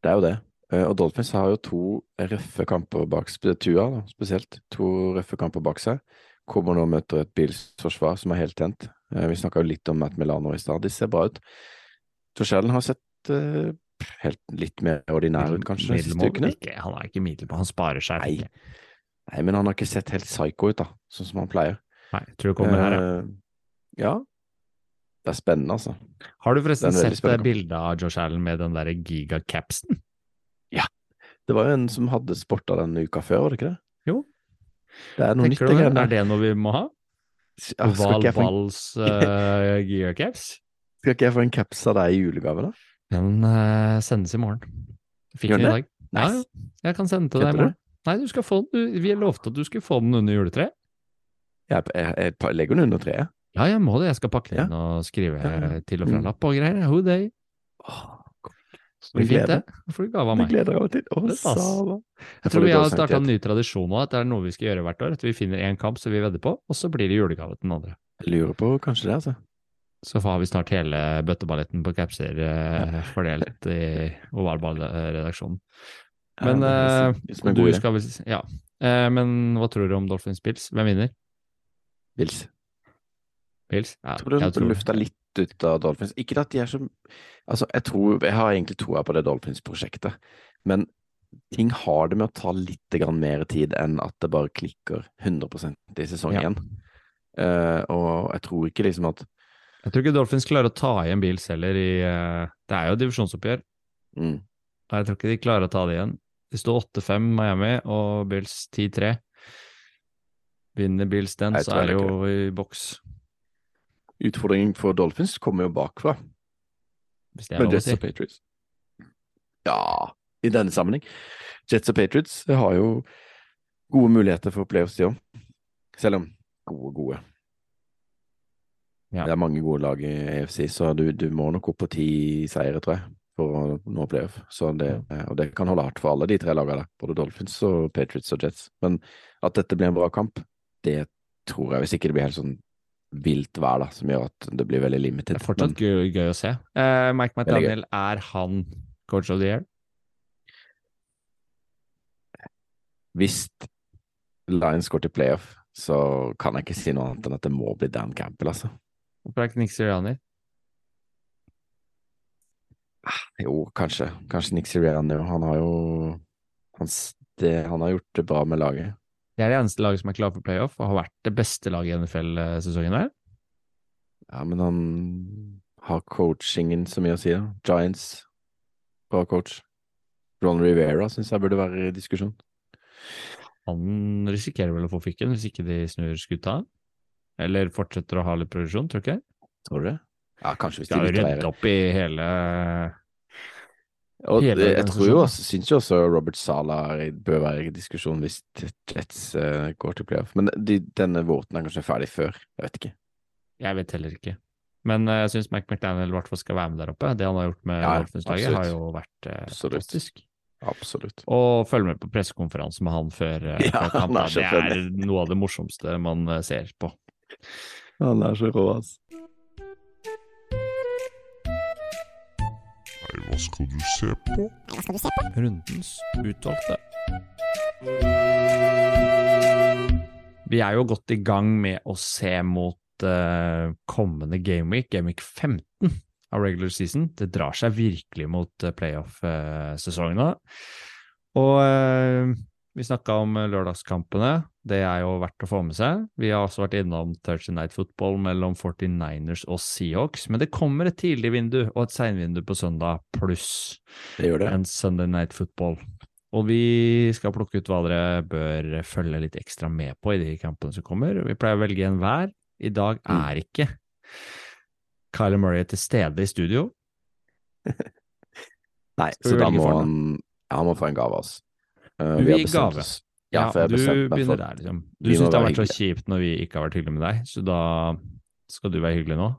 det er jo det. Eh, Og Dolphins har jo to røffe kamper bak Tua, da, spesielt. To røffe kamper bak seg. Kommer nå og møter et Bills forsvar som er helt tent. Eh, Vi snakka jo litt om Matt Milano i stad. De ser bra ut. Josh Allen har sett uh, helt litt mer ordinær ut, kanskje, de siste ukene. Ikke, han er ikke middelmådig, han sparer seg. Nei. Nei, men han har ikke sett helt psycho ut, da, sånn som han pleier. Nei, jeg tror det kommer her, ja. Ja. Det er spennende, altså. Har du forresten sett bildet av Josh Allen med den der gigacapsen? Det var jo en som hadde sporta denne uka før, var det ikke det? Jo. Det er noe Tenker det du greiene Er det noe vi må ha? Ja, Val Vals uh, <laughs> gearcaps? skal ikke jeg få en caps av deg i julegave, da? Den uh, sendes i morgen. Fikk Gjør den i dag. Ja, Nice. ja. Jeg kan sende til deg i du? morgen. Nei, du skal få den. Du, vi lovte at du skulle få den under juletreet. Jeg, jeg, jeg legger den under treet. Ja, jeg må det. Jeg skal pakke den Ja. og skrive Ja, ja. til og fra Mm. lapp og greier. Who day? Åh, Det fint, glede. det. Da får du gave av meg. gleder av til. Å, Det er Jeg tror vi har starta en ny tradisjon nå, at det er noe vi skal gjøre hvert år. At vi finner én kamp som vi vedder på, og så blir det julegave til den andre. Jeg lurer på kanskje det, altså. Så har vi snart hele bøtteballetten på capser eh, fordelt i ovalballredaksjonen. Men, Ja, eh, du skal vel Ja. Eh, men hva tror du om Dolphins Bills? Hvem vinner? Bills. Bills? Ja, Jeg tror jeg er lufta litt ut av Dolphins. Ikke at de er så Altså, jeg tror Jeg har egentlig troa på det Dolphins-prosjektet, men ting har det med å ta litt mer tid enn at det bare klikker 100% i sesong Ja. én. Eh, og jeg tror ikke liksom at Jeg tror ikke Dolphins klarer å ta igjen Bills heller i uh, Det er jo divisjonsoppgjør. mm, Jeg tror ikke de klarer å ta det igjen. De står 8-5 Miami og Bills 10-3. Vinner Bills den, så er det det jo i boks. Utfordringen for Dolphins kommer jo bakfra, Hvis det er lov å Jets si. Patriots. Ja, i denne sammenheng. Jets og Patriots har jo gode muligheter for playoffs, de òg. Selv om gode, gode. Ja. Det er mange gode lag i AFC, så du, du må nok opp på ti seire, tror jeg, for å nå playoff. Så det, og det kan holde hardt for alle de tre lagene der, både Dolphins og Patriots og Jets. Men at dette blir en bra kamp, det tror jeg, hvis ikke det blir helt sånn vilt vær da, som gjør at det blir veldig limited. Det er fortsatt gøy, gøy å se. Uh, Mike. McDaniel, er han coach of the year? hvis Lions går til playoff, så kan jeg ikke si noe annet enn at det må bli Dan Campbell, altså. Hvorfor er ikke Nick Sirianni? Jo, kanskje. Kanskje Nick Sirianni. Han har jo han, det, han har gjort det bra med laget. Det er det eneste laget som er klar for playoff, og har vært det beste laget i NFL-sesongen her. Ja, men han har coachingen så mye å si, da. Giants, bra coach. Ron Rivera syns jeg burde være i diskusjon. Han risikerer vel å få fikken hvis ikke de snur skuta? Eller fortsetter å ha litt produksjon, tror du ikke? Tror du det? Ja, kanskje hvis de de har rydda opp i hele Og det, jeg tror jo også, syns jo også Robert Sala bør være i diskusjon hvis Jets uh, går til playoff. Men de, denne våten er kanskje ferdig før, jeg vet ikke. Jeg vet heller ikke. Men uh, jeg syns Mac McDaniel i hvert fall skal være med der oppe. Det han har gjort med Ja, Dolphins-laget, har jo vært uh, Absolutt. fantastisk. Absolutt. Og følge med på pressekonferanse med han før, uh, Ja, før kamp. han da. så Det er noe av det morsomste man ser på. Han er så rå, altså. Hva skal du se på? Hva skal du se på? Rundens utvalgte. Vi er jo godt i gang med å se mot uh, kommende gameweek, gameweek 15 av regular season. Det drar seg virkelig mot uh, playoff-sesongene. Og eh, vi snakka om eh, lørdagskampene. Det er jo verdt å få med seg. Vi har også vært innom Thursday Night Football mellom 49ers og Seahawks. Men det kommer et tidlig vindu og et seinvindu på søndag, pluss Det gjør det. en Sunday Night Football. Og vi skal plukke ut hva dere bør følge litt ekstra med på i de kampene som kommer. Vi pleier å velge en hver. I dag Mm. er ikke Kyler Murray til stede i studio. <laughs> Nei, så da må han Ja, han må få en gave av oss. Eh, vi har gir gave. oss. Ja, for du begynner der, liksom. Du syns det har vært så kjipt når vi ikke har vært hyggelige med deg, så da skal du være hyggelig nå?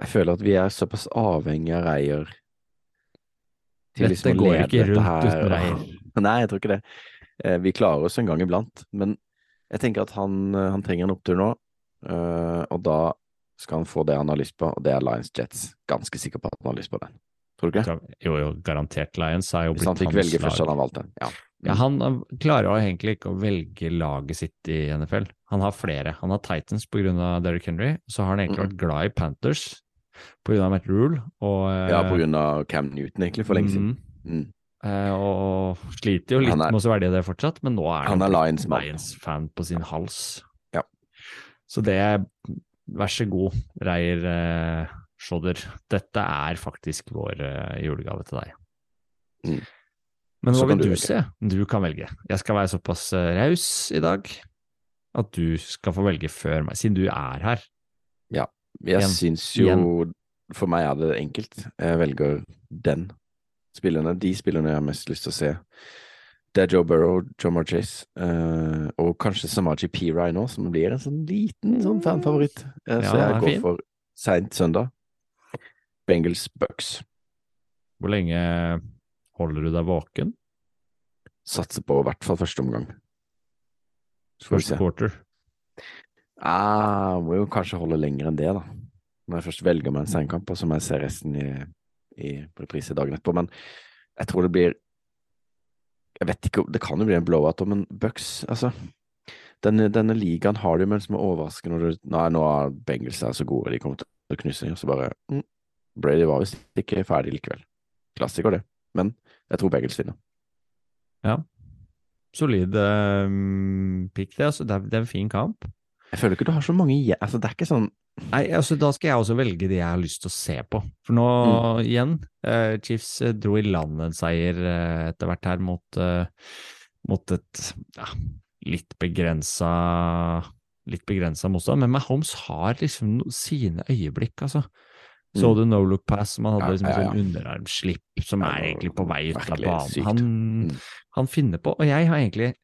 Jeg føler at vi er såpass avhengig av Reier. til Dette liksom går ikke rundt her. uten Reier. <laughs> Nei, jeg tror ikke det. Eh, Vi klarer oss en gang iblant, men jeg tenker at han, eh, han trenger en opptur nå, eh, og da skal han få det han har lyst på, og det er Lions Jets. Ganske sikker på at han har lyst på den. Tror du ikke? Jo, jo, garantert. Lions er jo Hvis han fikk velge først, lag. hadde han valgt den. Ja. Ja, han han klarer jo egentlig ikke å velge laget sitt i NFL. Han har flere. Han har Titans pga. Derrick Henry, så har han egentlig vært glad i Panthers pga. Matt Rule. Og, eh, ja, av Cam Newton, egentlig, for lenge siden. mm, Mm. eh, og sliter jo litt er- med å svelge det fortsatt, men nå er Han er Lions-mann. Lions-fan på sin hals. Ja. Så det Vær så god, Reier eh, Shodder. Dette er faktisk vår eh, julegave til deg. Mm. Men hva vil du du se? Du kan velge. Jeg skal være såpass eh, raus i dag at du skal få velge før meg, siden du er her. Ja, Jeg Igjen. syns jo For meg er det enkelt. Jeg velger den spillerne, de spillerne jeg har mest lyst til å se. Det er Joe Burrow, John Chase, uh, og kanskje Samaji Pirai nå, som blir en sånn liten sånn fanfavoritt. Uh, Ja, så jeg går fin. for seint søndag. Bengals Bucks. Hvor lenge holder du deg våken? Satser på i hvert fall første omgang. First quarter. Jeg må jo kanskje holde lenger enn det, da. når jeg først velger meg en seinkamp, og så må jeg se resten i, i reprise dagen etterpå. Men jeg tror det blir Jeg vet ikke, det kan jo bli en blowout, men Bucks, altså denne, denne ligaen har du, men som er overraskende når du Nei, nå er Bengels er så gode, de kommer til å knuse og så bare mm, Brady var visst ikke ferdig likevel. Klassiker, det. Men jeg tror Bagels vinner. Solid um, pick, det. Altså, det, er, det er en fin kamp. Jeg føler ikke du har så mange igjen. Altså, det er ikke sånn Nei, altså Da skal jeg også velge de jeg har lyst til å se på. For nå, igjen, uh, Chiefs eh, dro i land en seier uh, etter hvert her mot, uh, mot et ja, litt begrensa litt begrensa motstand. Men Mahomes har liksom sine øyeblikk, altså. Så Mm. du no look pass som han hadde Ja, liksom ja, ja. sånn underarmslipp som er egentlig på vei ut av banen. Han, Mm. han finner på, og jeg har egentlig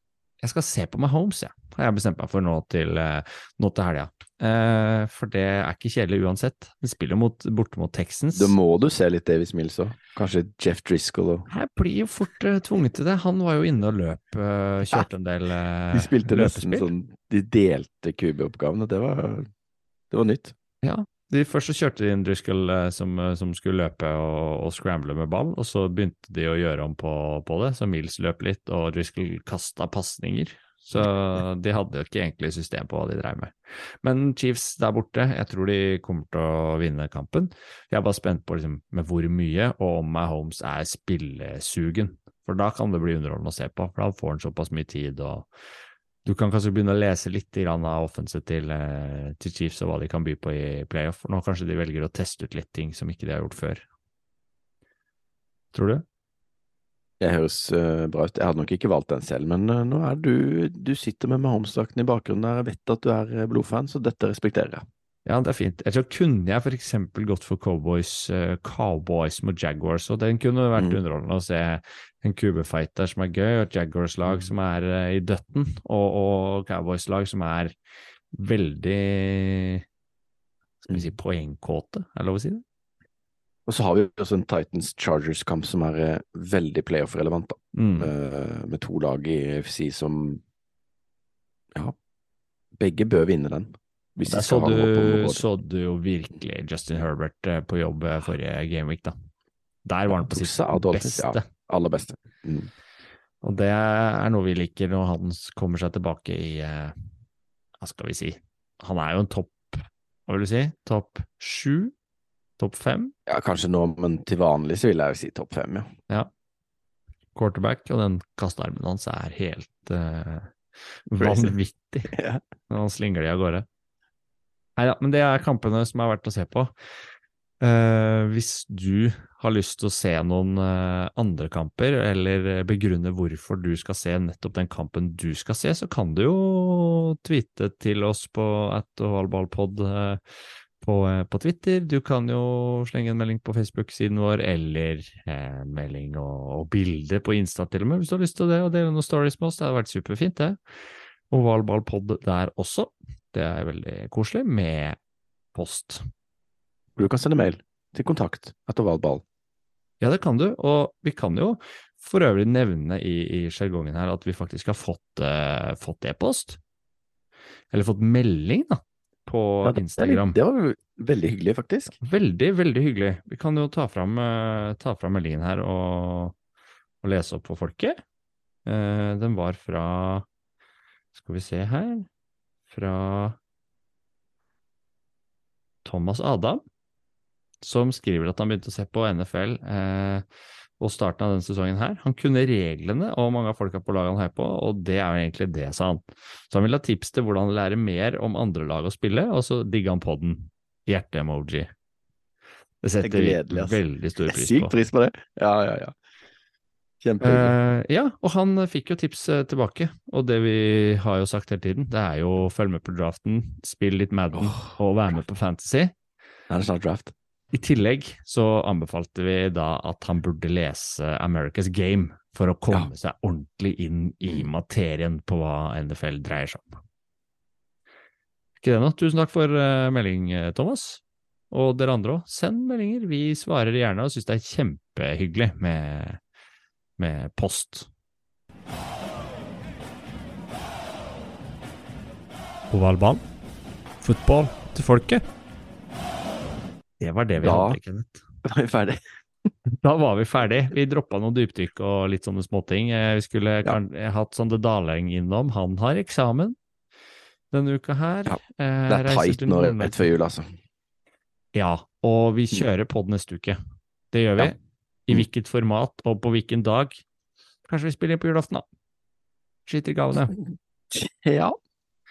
Jeg skal se på meg Homes, jeg. Har jeg bestemt meg for nå til, eh, nå til helga. Eh, for det er ikke kjedelig uansett. De spiller mot, borte mot Texans. Da må du se litt Davis Mills òg. Kanskje Jeff Driscoll og Jeg blir jo fort uh, tvunget til det. Han var jo inne og løp, uh, kjørte en del uh, De spilte nesten løpespill. sånn De delte QB-oppgavene. Det var Det var nytt. De Først så kjørte de inn Driscoll eh, som, eh, som skulle løpe og, og scramble med ball, og så begynte de å gjøre om på, på det. Så Mills løp litt, og Driscoll kasta pasninger. Så <laughs> de hadde jo ikke egentlig system på hva de dreiv med. Men Chiefs der borte, jeg tror de kommer til å vinne kampen. Jeg er bare spent på liksom, med hvor mye, og om Mahomes er spillesugen. For da kan det bli underholdende å se på, for da får han såpass mye tid. og Du kan kanskje begynne å lese litt av offenset til, eh, til Chiefs og hva de kan by på i playoff. Nå kanskje de velger å teste ut litt ting som ikke de har gjort før. Tror du? Det høres eh, bra ut. Jeg hadde nok ikke valgt den selv, men eh, nå er du Du sitter med Mahomes-drakten i bakgrunnen der. Jeg vet at du er blodfan, så dette respekterer jeg. Ja, det er fint. Jeg tror kunne jeg for eksempel gått for Cowboys, uh, Cowboys mot Jaguars, og den kunne vært Mm. underholdende å se en QB-fight der som er gøy, og et Jaguars-lag Mm. som er uh, i døtten, og, og Cowboys-lag som er veldig Skal vi si poengkåte, er det lov å si det? Og så har vi også en Titans-Chargers-kamp som er uh, veldig playoff-relevant, da. Mm. Med to lag i UFC som Ja, begge bør vinne den. Hvis de Der så du, så du jo virkelig Justin Herbert eh, på jobb eh, forrige gameweek, da. Der var han på sitt beste. ja. Aller beste. Mm. Og det er noe vi liker når han kommer seg tilbake i eh, Hva skal vi si? Han er jo en topp Hva vil du si? Topp sju? Topp fem? Ja, kanskje nå, men til vanlig så vil jeg jo si topp fem, ja. ja. Quarterback, og den kastearmen hans er helt uh, vanvittig <laughs> Ja. når han slinger de av gårde. Nei da, men det er kampene som er verdt å se på. Uh, hvis du har lyst til å se noen uh, andre kamper, eller begrunne hvorfor du skal se nettopp den kampen du skal se, så kan du jo tweete til oss på at ovalballpod eh, på, på Twitter. Du kan jo slenge en melding på Facebook-siden vår, eller melding og, og bilde på Insta til og med, hvis du har lyst til det, og dele noen stories med oss. Det hadde vært superfint, det. Ovalballpod der også. Det er veldig koselig, med post. Du kan sende mail til kontakt etter valgball. Ja, det kan du, og vi kan jo for øvrig nevne i, i sjargongen her at vi faktisk har fått, eh, fått e-post. Eller fått melding, da, på Ja, det- Instagram. Det var veldig hyggelig, faktisk. Veldig, veldig hyggelig. Vi kan jo ta fram, eh, ta fram meldingen her og, og lese opp for folket. Eh, den var fra Skal vi se her Fra Thomas Adam, som skriver at han begynte å se på NFL eh, og starten av denne sesongen her. Han kunne reglene og mange av folka på laget han heier på, og det er jo egentlig det, sa han. Så han vil ha tips til hvordan lære mer om andre lag å spille, og så digger han podden. Hjerte-emoji. Det setter vi veldig stor pris på. Sykt pris på det. Ja, ja, ja. Kjempehyggelig. Eh, ja, og han fikk jo tips eh, tilbake, og det vi har jo sagt hele tiden, det er jo følg med på draften, spill litt Madden og være med på Fantasy. Det er det snart draft. I tillegg så anbefalte vi da at han burde lese America's Game for å komme seg ordentlig inn i materien på hva NFL dreier seg om. Ikke det nå? Tusen takk for eh, melding, Thomas. Og dere andre òg, send meldinger. Vi svarer gjerne og syns det er kjempehyggelig med, med post. Ovalbanen. Fotball til folket. Det var det vi Da- hadde, Kenneth. Da <laughs> var vi ferdig. Da var vi ferdig. Vi droppa noen dypdykk og litt sånne småting. Eh, Vi skulle Ja. kan, eh, hatt Sande Daleng innom. Han har eksamen denne uka her. Ja, Eh, Det er tight nå rett før jul, altså. Ja, og vi kjører pod neste uke. Det gjør vi. Ja. I Mm. hvilket format og på hvilken dag. Kanskje vi spiller inn på julaften, da. Skyter i gavene. <laughs> Ja.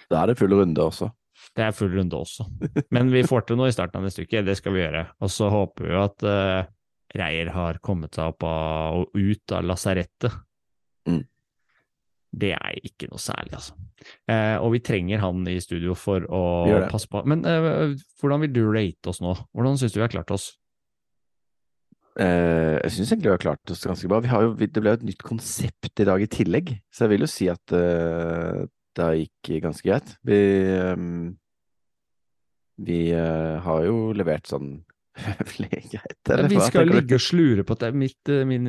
Da er det full runde også. Det er full runde også. Men vi får til noe i starten av neste uke, det skal vi gjøre. Og så håper vi at uh, Reier har kommet seg opp av, og ut av lasarettet. Mm. Det er ikke noe særlig, altså. Eh, og vi trenger han i studio for å passe på. Men eh, hvordan vil du rate oss nå? Hvordan syns du vi har klart oss? Eh, jeg syns egentlig vi har klart oss ganske bra. Vi har jo, det ble jo et nytt konsept i dag i tillegg, så jeg vil jo si at uh, det gikk ganske greit. Vi, um, vi uh, har jo levert sånn <laughs> høvelig greit, eller vi skal ligge og slure på et, mitt, min,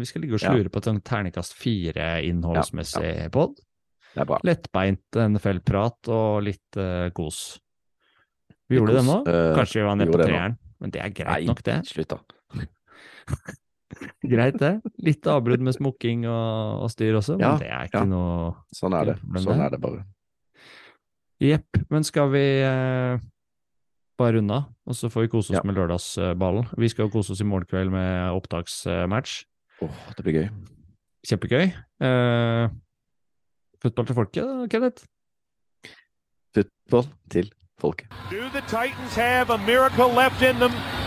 vi skal ligge og Ja. slure på et sånn terningkast fire innholdsmessig pod. Det er bra. Lettbeint NFL-prat og litt kos. Vi Litt gjorde det nå. Kanskje vi var nede på treeren, men det er greit Nei, nok, det. slutt da. <laughs> Greit det. Litt avbrudd med smokking og, og styr også, Ja, men det er ikke ja. noe Sånn er det. Sånn er det bare. Jepp. Men skal vi eh, bare runde av, og så får vi kose oss Ja. med lørdagsballen? Vi skal jo kose oss i morgen kveld med opptaksmatch. Åh, det blir gøy. Kjempegøy. Eh, football til folket, Kenneth? Football til folket. Do the Titans have a miracle left in them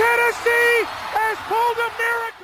Tennessee has pulled a miracle.